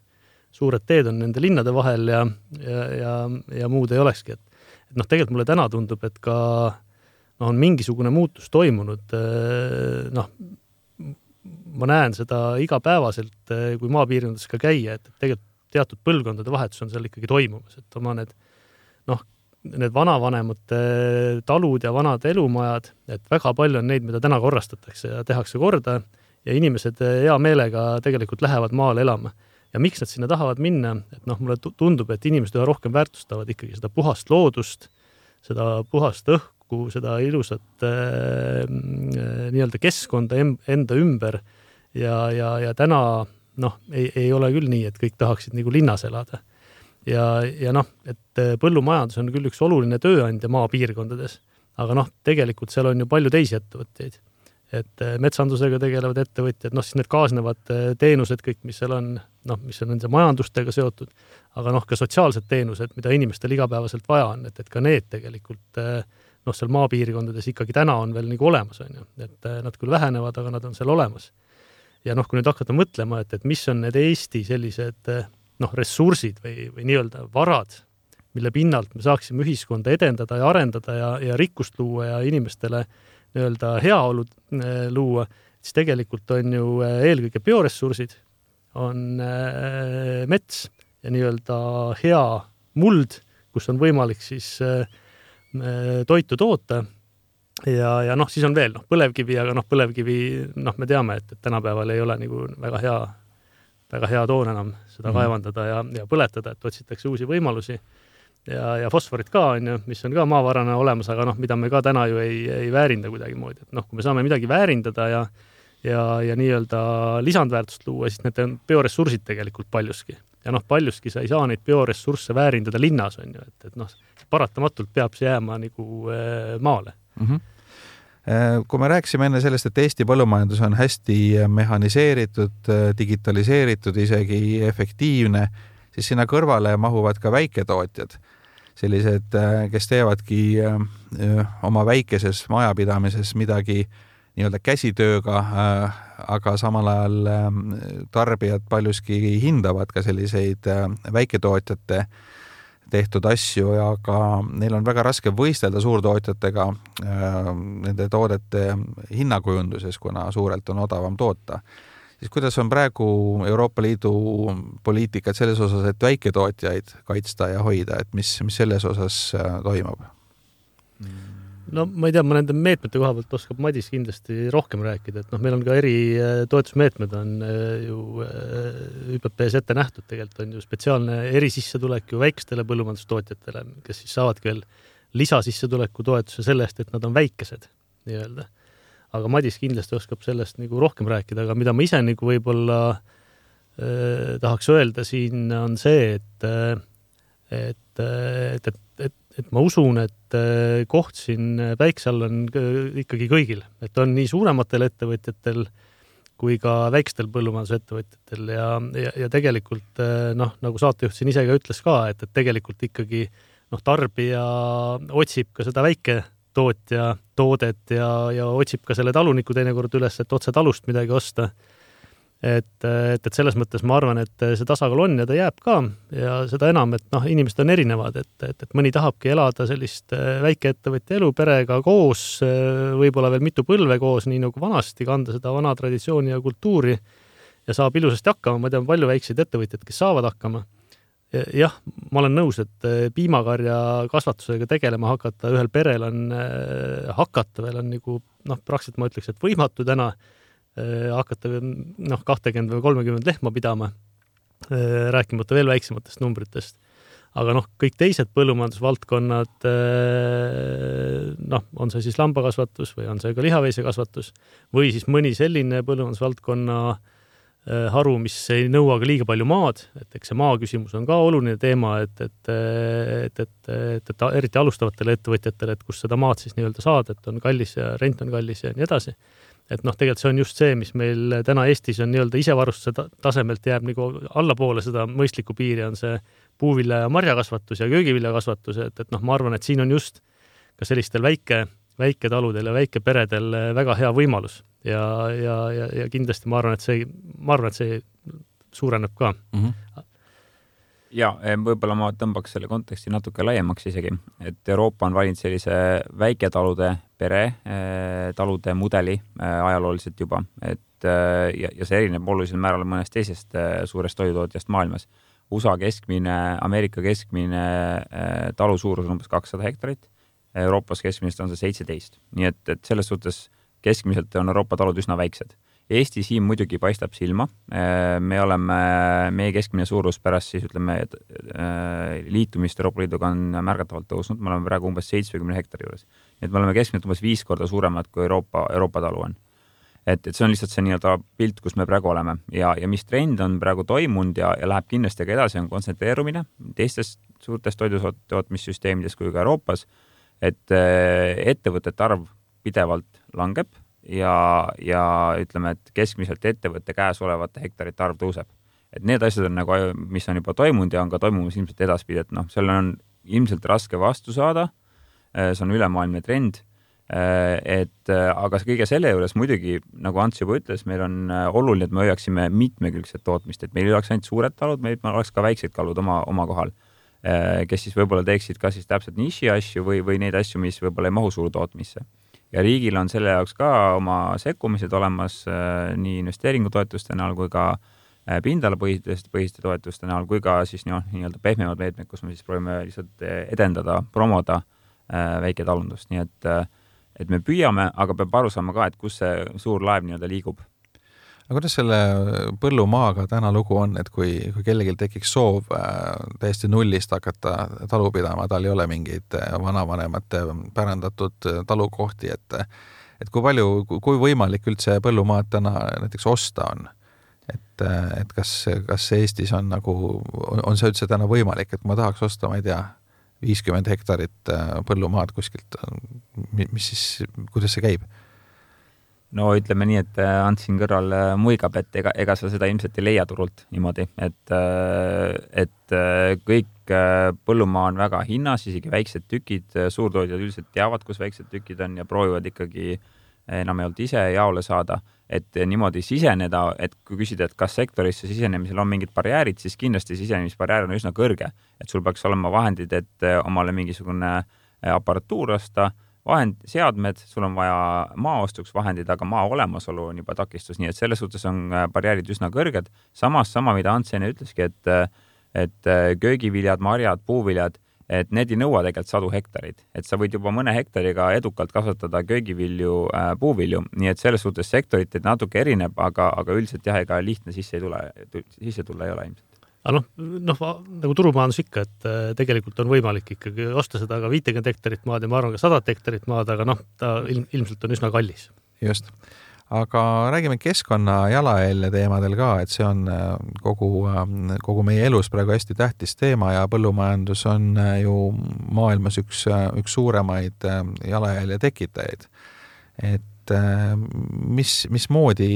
suured teed on nende linnade vahel ja, ja, ja, ja muud ei olekski, et et noh, tegelikult mulle täna tundub, et ka noh, on mingisugune muutus toimunud, eh, noh, ma näen seda igapäevaselt, eh, kui maapiirkondades ka käia, et tegelikult teatud põlvkondade vahetus on seal ikkagi toimumas, et oma need noh, need vanavanemate talud ja vanad elumajad, et väga palju on neid, mida täna korrastatakse ja tehakse korda ja inimesed hea meelega tegelikult lähevad maale elama ja miks nad sinna tahavad minna, et noh, mulle tundub, et inimesed üha rohkem väärtustavad ikkagi seda puhast loodust, seda puhast õhku, seda ilusat äh, nii-öelda keskkonda enda ümber. Ja, ja, ja täna noh, ei, ei ole küll nii, et kõik tahaksid nagu linnas elada. ja, ja noh, et põllumajandus on küll üks oluline tööandja maapiirkondades, aga noh, tegelikult seal on ju palju teisi ettevõtteid et äh, metsandusega tegelevad ettevõtjad, noh siis need kaasnevad äh, teenused kõik, mis seal on, noh, mis on nende majandustega seotud, aga noh, ka sotsiaalsed teenused, mida inimestel igapäevaselt vaja on, et, et ka need tegelikult äh, noh, seal maapiirkondades ikkagi täna on veel nagu olemas, on ju, et nad küll vähenevad, aga nad on seal olemas. ja noh, kui nüüd hakata mõtlema, et, et mis on need Eesti sellised noh, ressursid või, või nii-öelda varad, mille pinnalt me saaksime ühiskonda edendada ja arendada ja, ja rikkust luua ja inimestele äh, nii-öelda heaolu äh, luua, siis tegelikult on ju äh, eelkõige bioressursid, on äh, mets ja nii-öelda hea muld, kus on võimalik siis toitu toota ja, ja noh, siis on veel noh, põlevkivi, aga noh, põlevkivi, noh, me teame, et, et tänapäeval ei ole nagu väga hea, väga hea toon enam seda mm -hmm. kaevandada ja, ja põletada, et otsitakse uusi võimalusi ja, ja fosforit ka, on ju, mis on ka maavarana olemas, aga noh, mida me ka täna ju ei, ei väärinda kuidagimoodi, et noh, kui me saame midagi väärindada ja ja, ja nii-öelda lisandväärtust luua, siis need bioressursid tegelikult paljuski. ja noh, paljuski sa ei saa neid bioressursse väärindada linnas, on ju, et, et noh, paratamatult peab see jääma nagu äh, maale mm. -hmm kui me rääkisime enne sellest, et Eesti põllumajandus on hästi mehhaniseeritud, digitaliseeritud, isegi efektiivne, siis sinna kõrvale mahuvad ka väiketootjad sellised, äh, kes teevadki äh, oma väikeses majapidamises midagi nii-öelda käsitööga, äh, aga samal ajal tarbijad paljuski hindavad ka selliseid väiketootjate tehtud asju, aga neil on väga raske võistelda suurtootjatega nende toodete hinnakujunduses, kuna suurelt on odavam toota siis kuidas on praegu Euroopa Liidu poliitikad selles osas, et väiketootjaid kaitsta ja hoida, et mis, mis selles osas äh, toimub? no ma ei tea, ma nende meetmete koha pealt oskab Madis kindlasti rohkem rääkida, et noh, meil on ka eri äh, on äh, ju ÜPP-s ette nähtud, tegelikult on ju spetsiaalne erisissetulek ju väikestele põllumajandustootjatele, kes siis saavadki veel lisasissetuleku toetuse selle eest, et nad on väikesed nii-öelda aga Madis kindlasti oskab sellest nagu rohkem rääkida, aga mida ma ise nagu võib-olla äh, tahaks öelda siin on see, et äh, et, et, et, et, et ma usun, et äh, koht siin päikse all on ikkagi kõigil, et on nii suurematel ettevõtjatel kui ka väikestel põllumajandusettevõtjatel. Ja, ja, ja tegelikult äh, noh, nagu saatejuht siin ise ka ütles ka, et, et tegelikult ikkagi noh, tarbija otsib ka seda väike tootja toodet ja, ja otsib ka selle taluniku teinekord üles, et otse talust midagi osta. et, et, et selles mõttes ma arvan, et see tasakaal on ja ta jääb ka. ja seda enam, et noh, inimesed on erinevad, et, et, et mõni tahabki elada sellist äh, väikeettevõtja elu perega koos, äh, võib-olla veel mitu põlve koos, nii nagu vanasti, kanda seda vana traditsiooni ja kultuuri ja saab ilusasti hakkama, ma tean palju väikseid ettevõtjaid, kes saavad hakkama jah, ma olen nõus, et eh, piimakarja kasvatusega tegelema hakata ühel perel on, eh, hakata veel on nagu noh, praktiliselt ma ütleks, et võimatu täna eh, hakata noh, kahtekümmend või kolmekümmend lehma pidama, rääkimata veel väiksematest numbritest. aga noh, kõik teised põllumajandusvaldkonnad, noh, on see siis lambakasvatus või on see ka lihaveisekasvatus või siis mõni selline põllumajandusvaldkonna äh, Äh, haru, mis ei nõua ka liiga palju maad, et eks see maa küsimus on ka oluline teema, et, et, et, et, et, et eriti alustavatele ettevõtjatele, et kust seda maad siis nii-öelda saada, et on kallis ja rent on kallis ja nii edasi. et noh, tegelikult see on just see, mis meil täna Eestis on nii-öelda isevarustuse tasemelt jääb nagu allapoole seda mõistlikku piiri, on see puuvilja ja marjakasvatus ja köögiviljakasvatus, et, et noh, ma arvan, et siin on just ka sellistel väike, väiketaludel ja väikeperedel väga hea võimalus. Ja, ja, ja, ja kindlasti ma arvan, et see, ma arvan, et see suureneb ka. Mm. -hmm ja võib-olla ma tõmbaks selle konteksti natuke laiemaks isegi, et Euroopa on valinud sellise väiketalude pere eh, talude mudeli eh, ajalooliselt juba, et eh, ja, ja see erineb olulisel määral mõnest teisest suurest toidutootjast maailmas. USA keskmine, Ameerika keskmine talu suurus on umbes kakssada hektarit, Euroopas keskmiselt on see seitseteist, nii et, et selles suhtes keskmiselt on Euroopa talud üsna väiksed Eesti siin muidugi paistab silma. me oleme, meie keskmine suurus pärast siis ütleme, et liitumist Euroopa Liiduga on märgatavalt tõusnud, me oleme praegu umbes seitsmekümne hektari juures. et me oleme keskmiselt umbes viis korda suuremad, kui Euroopa, Euroopa talu on et, et see on lihtsalt see nii-öelda pilt, kus me praegu oleme ja, ja mis trend on praegu toimunud ja, ja läheb kindlasti ka edasi, on kontsentreerumine teistes suurtes toidutootmissüsteemides kui ka Euroopas. Et äh, ettevõtete arv pidevalt langeb ja, ja ütleme, et keskmiselt ettevõtte käes olevate hektarite arv tõuseb. et need asjad on nagu, mis on juba toimunud ja on ka toimumas ilmselt edaspidi, et noh, sellele on ilmselt raske vastu saada. Äh, see on ülemaailmne trend Äh, et aga kõige selle juures muidugi, nagu Ants juba ütles, meil on oluline, et me hoiaksime mitmekülgset tootmist, et meil ei oleks ainult suured talud, meil oleks ka väiksed kalud oma, oma kohal, kes siis võib-olla teeksid ka siis täpselt niši asju või, või neid asju, mis võib-olla ei mahu suurtootmisse. ja riigil on selle jaoks ka oma sekkumised olemas nii investeeringutoetuste näol kui ka pindalapõhiste, põhiste toetuste näol kui ka siis noh, nii-öelda pehmemad meetmed, kus me siis proovime lihtsalt edendada, promoda väiketalundust, nii et äh, et me püüame, aga peab aru saama ka, et kus see suur laev nii-öelda liigub. Aga kuidas selle põllumaaga täna lugu on, et kui, kui kellelgi tekiks soov äh, täiesti nullist hakata talu pidama, tal ei ole mingeid äh, vanavanemate pärandatud äh, talukohti, et et kui palju, kui võimalik üldse põllumaad täna näiteks osta on? et, et kas, kas Eestis on nagu, on see üldse täna võimalik, et kui ma tahaks osta, ma ei tea, viiskümmend hektarit põllumaad kuskilt, mis siis, kuidas see käib? No ütleme nii, et äh, Ants siin kõrval äh, muigab, et ega, ega sa seda ilmselt ei leia turult niimoodi, et, et kõik põllumaa on väga hinnas, isegi väiksed tükid, suurtootjad üldiselt teavad, kus väiksed tükid on ja proovivad ikkagi enamjaolt ise jaole saada et niimoodi siseneda, et kui küsida, et kas sektorisse sisenemisel on mingid barjäärid, siis kindlasti sisenemisbarjäär on üsna kõrge. et sul peaks olema vahendid, et omale mingisugune aparatuur osta, vahend, seadmed, sul on vaja maa ostuks vahendid, aga maa olemasolu on juba takistus, nii et selles suhtes on eh, barjäärid üsna kõrged. samas sama, mida Ants enne ütleski, et, et köögiviljad, marjad, puuviljad et need ei nõua tegelikult sadu hektareid, et sa võid juba mõne hektariga edukalt kasvatada köögivilju äh,, puuvilju, nii et selles suhtes sektoriti natuke erineb, aga, aga üldiselt jah, ega lihtne sisse ei tule, sisse tulla ei ole ilmselt aga noh, noh nagu turumajandus ikka, et äh, tegelikult on võimalik ikkagi osta seda ka viitekümmet hektarit maad ja ma arvan ka sadat hektarit maad, aga noh, ta ilm, ilmselt on üsna kallis. just aga räägime keskkonna jalajälje teemadel ka, et see on äh, kogu, äh, kogu meie elus praegu hästi tähtis teema ja põllumajandus on ju maailmas üks, üks suuremaid jalajälje tekitajaid. et mis, mismoodi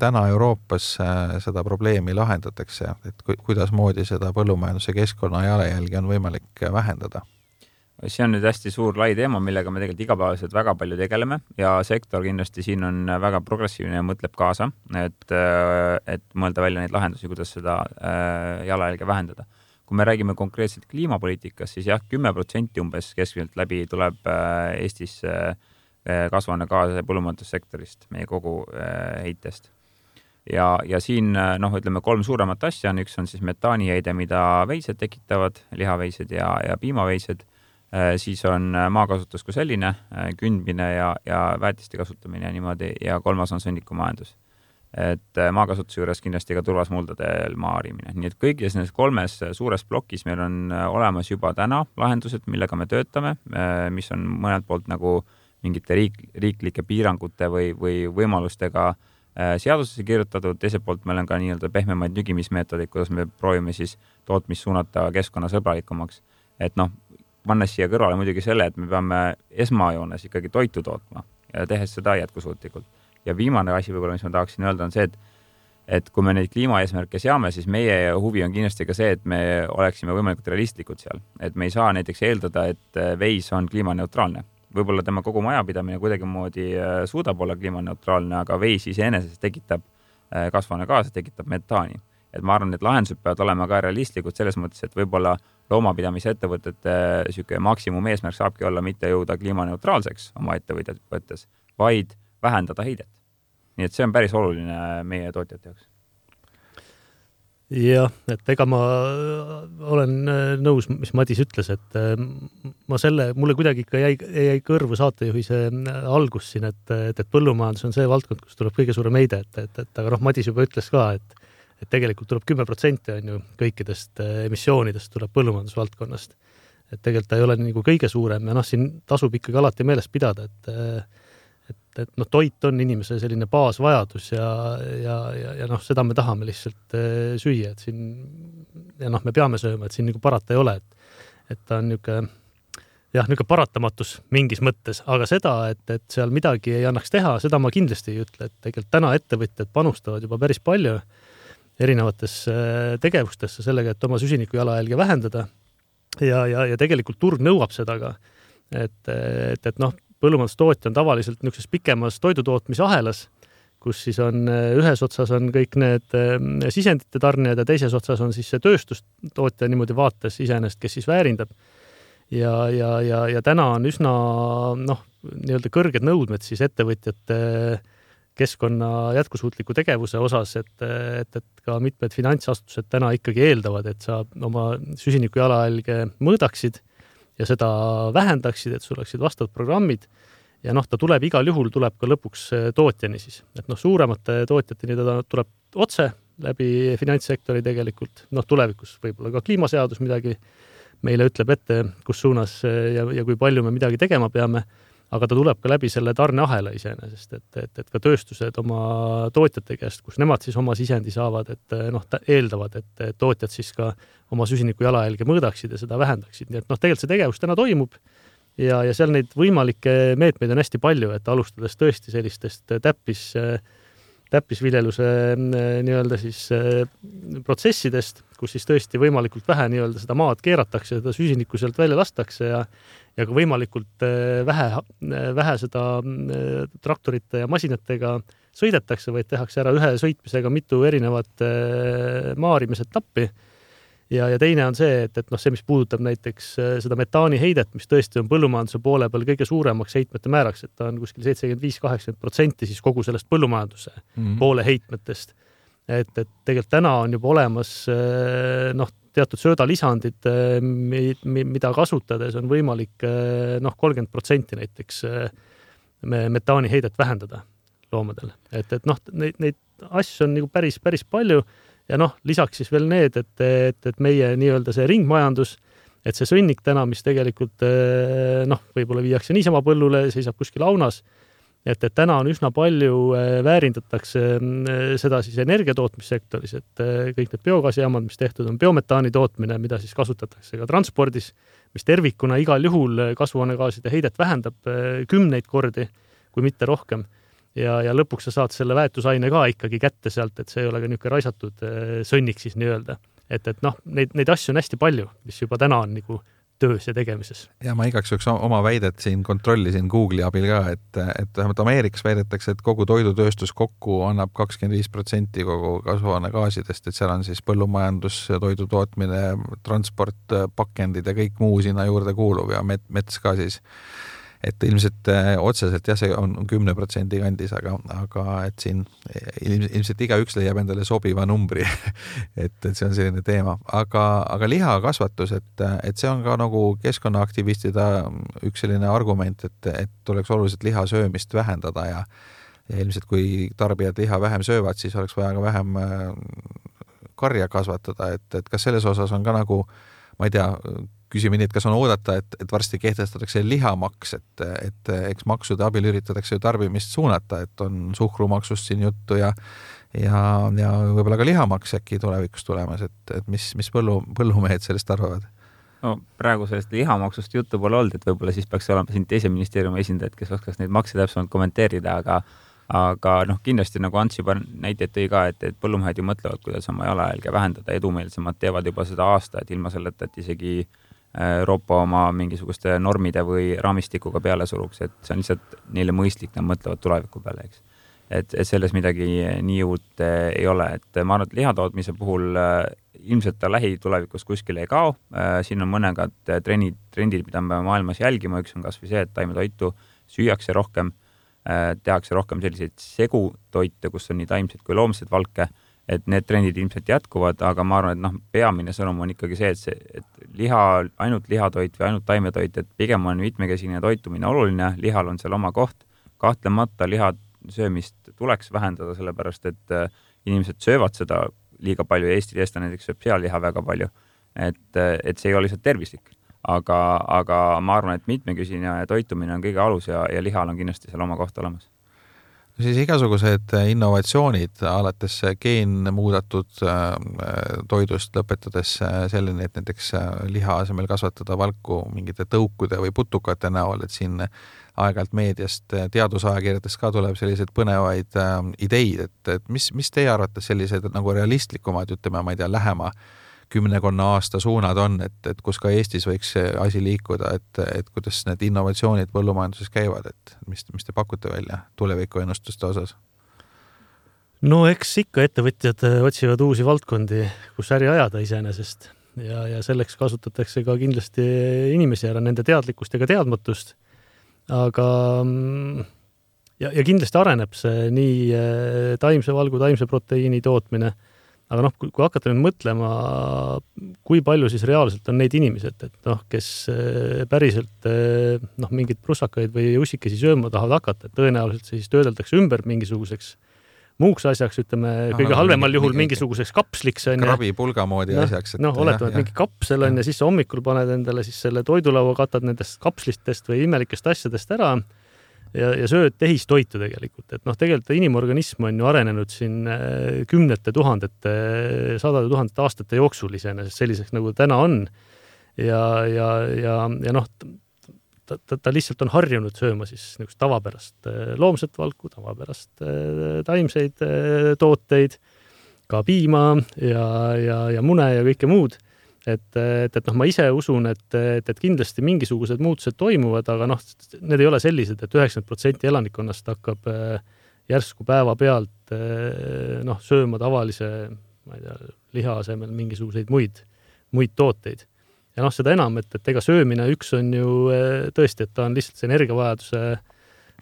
täna Euroopas seda probleemi lahendatakse, et kuidasmoodi seda põllumajanduse keskkonna jalajälge on võimalik vähendada? see on nüüd hästi suur lai teema, millega me tegelikult igapäevaselt väga palju tegeleme ja sektor kindlasti siin on väga progressiivne ja mõtleb kaasa, et, et mõelda välja neid lahendusi, kuidas seda äh, jalajälge vähendada. kui me räägime konkreetselt kliimapoliitikast, siis jah, kümme protsenti umbes keskmiselt läbi tuleb äh, Eestis äh, kasvuhoonegaase põllumajandussektorist, meie kogu heitest. Ja, ja siin noh, ütleme kolm suuremat asja on, üks on siis metaaniheide, mida veised tekitavad, lihaveised ja, ja piimaveised. Äh, siis on äh, maakasutus kui selline, äh, kündmine ja, ja väetiste kasutamine ja niimoodi ja kolmas on sõnnikumajandus. et maakasutuse juures kindlasti ka turvasmuldadel maa harimine, nii et kõigis nendes kolmes suures plokis meil on olemas juba täna lahendused, millega me töötame, mis on mõnelt poolt nagu mingite riik, riiklike piirangute või, või võimalustega seadusesse kirjutatud, teiselt poolt meil on ka nii-öelda pehmemaid nügimismeetodeid, kuidas me proovime siis tootmist suunata keskkonnasõbralikumaks. et noh, pannes siia kõrvale muidugi selle, et me peame esmajoones ikkagi toitu tootma ja tehes seda jätkusuutlikult. ja viimane asi võib-olla, mis ma tahaksin öelda, on see, et et kui me neid kliimaeesmärke seame, siis meie huvi on kindlasti ka see, et me oleksime võimalikult realistlikud seal, et me ei saa näiteks eeldada, et veis on kliimaneutraalne. Võib-olla tema kogu majapidamine kuidagimoodi äh, suudab olla kliimaneutraalne, aga veis iseenesest tekitab äh, kasvuhoonegaase, tekitab metaani. et ma arvan, et lahendused peavad olema ka realistlikud selles mõttes, et võib-olla loomapidamisettevõtete niisugune maksimumeesmärk saabki olla mitte jõuda kliimaneutraalseks oma ettevõtetes, vaid vähendada heidet. nii et see on päris oluline meie tootjate jaoks. Jah, et ega ma olen nõus, mis Madis ütles, et ma selle, mulle kuidagi ikka jäi, jäi kõrvu saatejuhi see äh, algus siin, et, et, et põllumajandus on see valdkond, kus tuleb kõige suurem heide, et, et, et aga noh, Madis juba ütles ka, et et tegelikult tuleb kümme protsenti on ju kõikidest äh, emissioonidest tuleb põllumajandusvaldkonnast. et tegelikult ta ei ole nagu kõige suurem ja noh, siin tasub ikkagi alati meeles pidada, et et, et noh, toit on inimese selline baasvajadus ja, ja, ja, ja noh, seda me tahame lihtsalt süüa, et siin ja noh, me peame sööma, et siin nagu parata ei ole, et et ta on niisugune jah, niisugune paratamatus mingis mõttes, aga seda, et, et seal midagi ei annaks teha, seda ma kindlasti ei ütle, et tegelikult täna ettevõtjad panustavad juba päris palju erinevatesse tegevustesse sellega, et oma süsiniku jalajälge vähendada. ja, ja, ja tegelikult turg nõuab seda ka. et, et, et noh, põllumajandustootja on tavaliselt niisuguses pikemas toidutootmise ahelas, kus siis on ühes otsas on kõik need sisendite tarnijad ja teises otsas on siis see tööstustootja niimoodi vaates iseenesest, kes siis väärindab. Ja, ja, ja, ja täna on üsna noh, nii-öelda kõrged nõudmed siis ettevõtjate keskkonna jätkusuutliku tegevuse osas, et, et, et ka mitmed finantsasutused täna ikkagi eeldavad, et sa oma süsiniku jalajälge mõõdaksid ja seda vähendaksid, et sul oleksid vastavad programmid. Ja noh, ta tuleb igal juhul, tuleb ka lõpuks tootjani siis, et noh, suuremate tootjateni ta tuleb otse läbi finantssektori tegelikult, noh, tulevikus võib-olla ka kliimaseadus midagi meile ütleb ette, kus suunas ja, ja kui palju me midagi tegema peame, aga ta tuleb ka läbi selle tarneahela iseenesest, et, et, et ka tööstused oma tootjate käest, kus nemad siis oma sisendi saavad, et noh, eeldavad, et tootjad siis ka oma süsiniku jalajälge mõõdaksid ja seda vähendaksid, nii et noh, tegelikult see tegevus täna toimub ja, ja seal neid võimalikke meetmeid on hästi palju, et alustades tõesti sellistest täppis täppisviljeluse äh, nii-öelda siis äh, protsessidest, kus siis tõesti võimalikult vähe nii-öelda seda maad keeratakse, seda süsinikku sealt välja lastakse ja ja ka võimalikult äh, vähe, vähe seda traktorite ja masinatega sõidetakse, vaid tehakse ära ühe sõitmisega mitu erinevat maarimisetappi ja, ja teine on see, et, et noh, see, mis puudutab näiteks seda metaaniheidet, mis tõesti on põllumajanduse poole peal kõige suuremaks heitmete määraks, et ta on kuskil seitsekümmend viis, kaheksakümmend protsenti siis kogu sellest põllumajanduse mm -hmm. poole heitmetest. Et, et tegelikult täna on juba olemas äh, noh, teatud söödalisandid, äh, mida kasutades on võimalik noh, kolmkümmend protsenti näiteks metaaniheidet vähendada loomadel, et, et noh, neid, neid asju on nagu päris, päris palju ja noh, lisaks siis veel need, et, et, et meie nii-öelda see ringmajandus, et see sõnnik täna, mis tegelikult eh, noh, võib-olla viiakse niisama põllule, seisab kuskil aunas, et, et täna on üsna palju, eh, väärindatakse mm, seda siis energiatootmissektoris, et eh, kõik need biogaasijaamad, mis tehtud on, biometaani tootmine, mida siis kasutatakse ka transpordis, mis tervikuna igal juhul kasvuhoonegaaside heidet vähendab kümneid kordi, kui mitte rohkem ja, ja lõpuks sa saad selle väetusaine ka ikkagi kätte sealt, et see ei ole ka niisugune raisatud äh, sõnnik siis nii-öelda. et, et noh, neid, neid asju on hästi palju, mis juba täna on nagu töös ja tegemises. ja ma igaks juhuks oma väidet siin kontrollisin Google'i abil ka, et, et vähemalt Ameerikas väidetakse, et kogu toidutööstus kokku annab kakskümmend viis protsenti kogu kasvuhoonegaasidest, et seal on siis põllumajandus, toidu tootmine, transport, pakendid ja kõik muu sinna juurde kuuluv ja met-, mets ka siis et ilmselt äh, otseselt jah, see on kümne protsendi kandis, aga, aga et siin ilmselt igaüks leiab endale sobiva numbri. Et, et see on selline teema, aga, aga lihakasvatus, et, et see on ka nagu keskkonnaaktivistide üks selline argument, et, et tuleks oluliselt liha söömist vähendada ja ja ilmselt kui tarbijad liha vähem söövad, siis oleks vaja ka vähem äh, karja kasvatada, et, et kas selles osas on ka nagu ma ei tea, küsime nii, et kas on oodata, et, et varsti kehtestatakse lihamaks, et, et eks maksude abil üritatakse ju tarbimist suunata, et on suhkrumaksust siin juttu ja ja, ja võib-olla ka lihamaks äkki tulevikus tulemas, et, et mis, mis põllu, põllumehed sellest arvavad? no praegu sellest lihamaksust juttu pole olnud, et võib-olla siis peaks olema siin teise ministeeriumi esindajad, kes oskaks neid makse täpsemalt kommenteerida, aga aga noh, kindlasti nagu Ants juba näiteid tõi ka, et, et põllumehed ju mõtlevad, kuidas oma jalajälge vähendada, edumeelsemad teevad juba seda aastaid ilma selleta, et isegi äh, Euroopa oma mingisuguste normide või raamistikuga peale suruks, et see on lihtsalt neile mõistlik, nad mõtlevad tuleviku peale, eks. et, et selles midagi nii uut eh, ei ole, et ma arvan, et lihatootmise puhul eh, ilmselt ta lähitulevikus kuskile ei kao. Siin on mõningad trendid, trendid, mida me maailmas jälgime, üks on kasvõi see, et taimetoitu süüakse rohkem, tehakse rohkem selliseid segutoite, kus on nii taimseid kui loomseid valke et need trendid ilmselt jätkuvad, aga ma arvan, et noh, peamine sõnum on ikkagi see, et see, et liha, ainult lihatoit või ainult taimetoit, et pigem on mitmekesine toitumine oluline, lihal on seal oma koht. kahtlemata liha söömist tuleks vähendada, sellepärast et äh, inimesed söövad seda liiga palju Eesti eestlane näiteks sööb sealiha väga palju. et, äh, et see ei ole lihtsalt tervislik. aga, aga ma arvan, et mitmekesine toitumine on kõige alus ja, ja lihal on kindlasti seal oma koht olemas siis igasugused innovatsioonid, alates geenmuudatud äh, toidust, lõpetades äh, selleni, et näiteks äh, liha asemel kasvatada valku mingite tõukude või putukate näol, et siin aeg-ajalt meediast, teadusajakirjadest ka tuleb selliseid põnevaid ideid, et, et mis, mis teie arvates sellised nagu realistlikumad, ütleme, ma ei tea, lähema äh, kümnekonna aasta suunad on, et, et kus ka Eestis võiks see asi liikuda, et, et kuidas need innovatsioonid põllumajanduses käivad, et mis, mis te pakute välja tulevikuennustuste osas? no eks ikka ettevõtjad äh, otsivad uusi valdkondi, kus äri ajada iseenesest ja, ja selleks kasutatakse ka kindlasti inimesi ära, nende teadlikkust ja ka teadmatust. aga mm, ja, ja kindlasti areneb see nii äh, taimse valgu, taimse proteiini tootmine aga noh, kui hakata nüüd mõtlema, kui palju siis reaalselt on neid inimesi, et, et noh, kes eh, päriselt eh, noh, mingeid prussakaid või ussikesi sööma tahavad hakata, et tõenäoliselt see siis töödeldakse ümber mingisuguseks muuks asjaks, ütleme no, kõige halvemal mingi, juhul mingi, mingisuguseks kapsliks onju. krabipulga moodi no, asjaks. noh, oletame, et mingi kapsel on ja siis hommikul paned endale siis selle toidulaua, katad nendest kapslitest või imelikest asjadest ära ja, ja sööd tehistoitu tegelikult, et noh, tegelikult inimorganism on ju arenenud siin äh, kümnete tuhandete, sadade tuhandete aastate jooksul iseenesest selliseks, nagu täna on. ja, ja, ja, ja noh, ta, ta, ta lihtsalt on harjunud sööma siis niisugust tavapärast äh, loomset valku, tavapärast äh, taimseid tooteid, ka piima ja, ja, ja mune ja kõike muud et, et, et noh, ma ise usun, et, et, et kindlasti mingisugused muutused toimuvad, aga noh, need ei ole sellised et, et üheksakümmend protsenti elanikkonnast hakkab äh, järsku päevapealt äh, noh, sööma tavalise, ma ei tea, liha asemel mingisuguseid muid, muid tooteid. ja noh, seda enam, et, et ega söömine üks on ju äh, tõesti, et ta on lihtsalt see energiavajaduse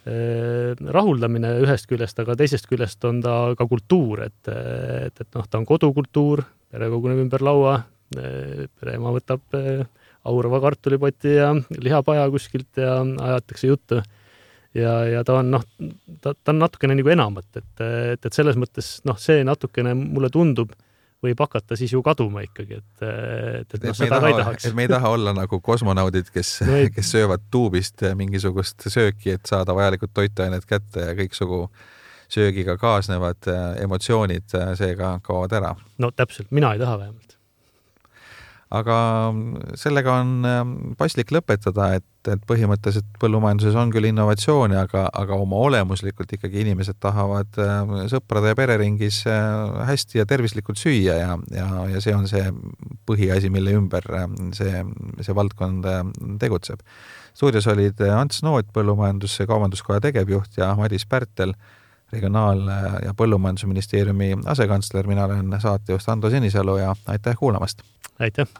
rahuldamine ühest küljest, aga teisest küljest on ta ka kultuur, et, et, et noh, ta on kodukultuur, pere koguneb ümber laua, pereema võtab eh, aurava kartulipoti ja lihapaja kuskilt ja ajatakse juttu. ja, ja ta on noh, ta, ta on natukene nagu enamat, et, et, et selles mõttes noh, see natukene mulle tundub, võib hakata siis ju kaduma ikkagi, et, et, et noh, seda ka ei tahaks. et me ei taha olla nagu kosmonaudid, kes no, kes söövad tuubist mingisugust sööki, et saada vajalikud toitained kätte ja kõiksugu söögiga kaasnevad eh, emotsioonid eh, seega kaovad ära. no täpselt, mina ei taha vähemalt aga sellega on ähm, paslik lõpetada, et, et põhimõtteliselt põllumajanduses on küll innovatsiooni, aga, aga oma olemuslikult ikkagi inimesed tahavad ähm, sõprade ja pereringis äh, hästi ja tervislikult süüa ja, ja, ja see on see põhiasi, mille ümber ähm, see, see valdkond tegutseb. stuudios olid Ants Noot, Põllumajandus-Kaubanduskoja tegevjuht ja Madis Pärtel, regionaal- ja Põllumajandusministeeriumi asekantsler, mina olen saatejuht Ando Sinisalu ja aitäh kuulamast! aitäh!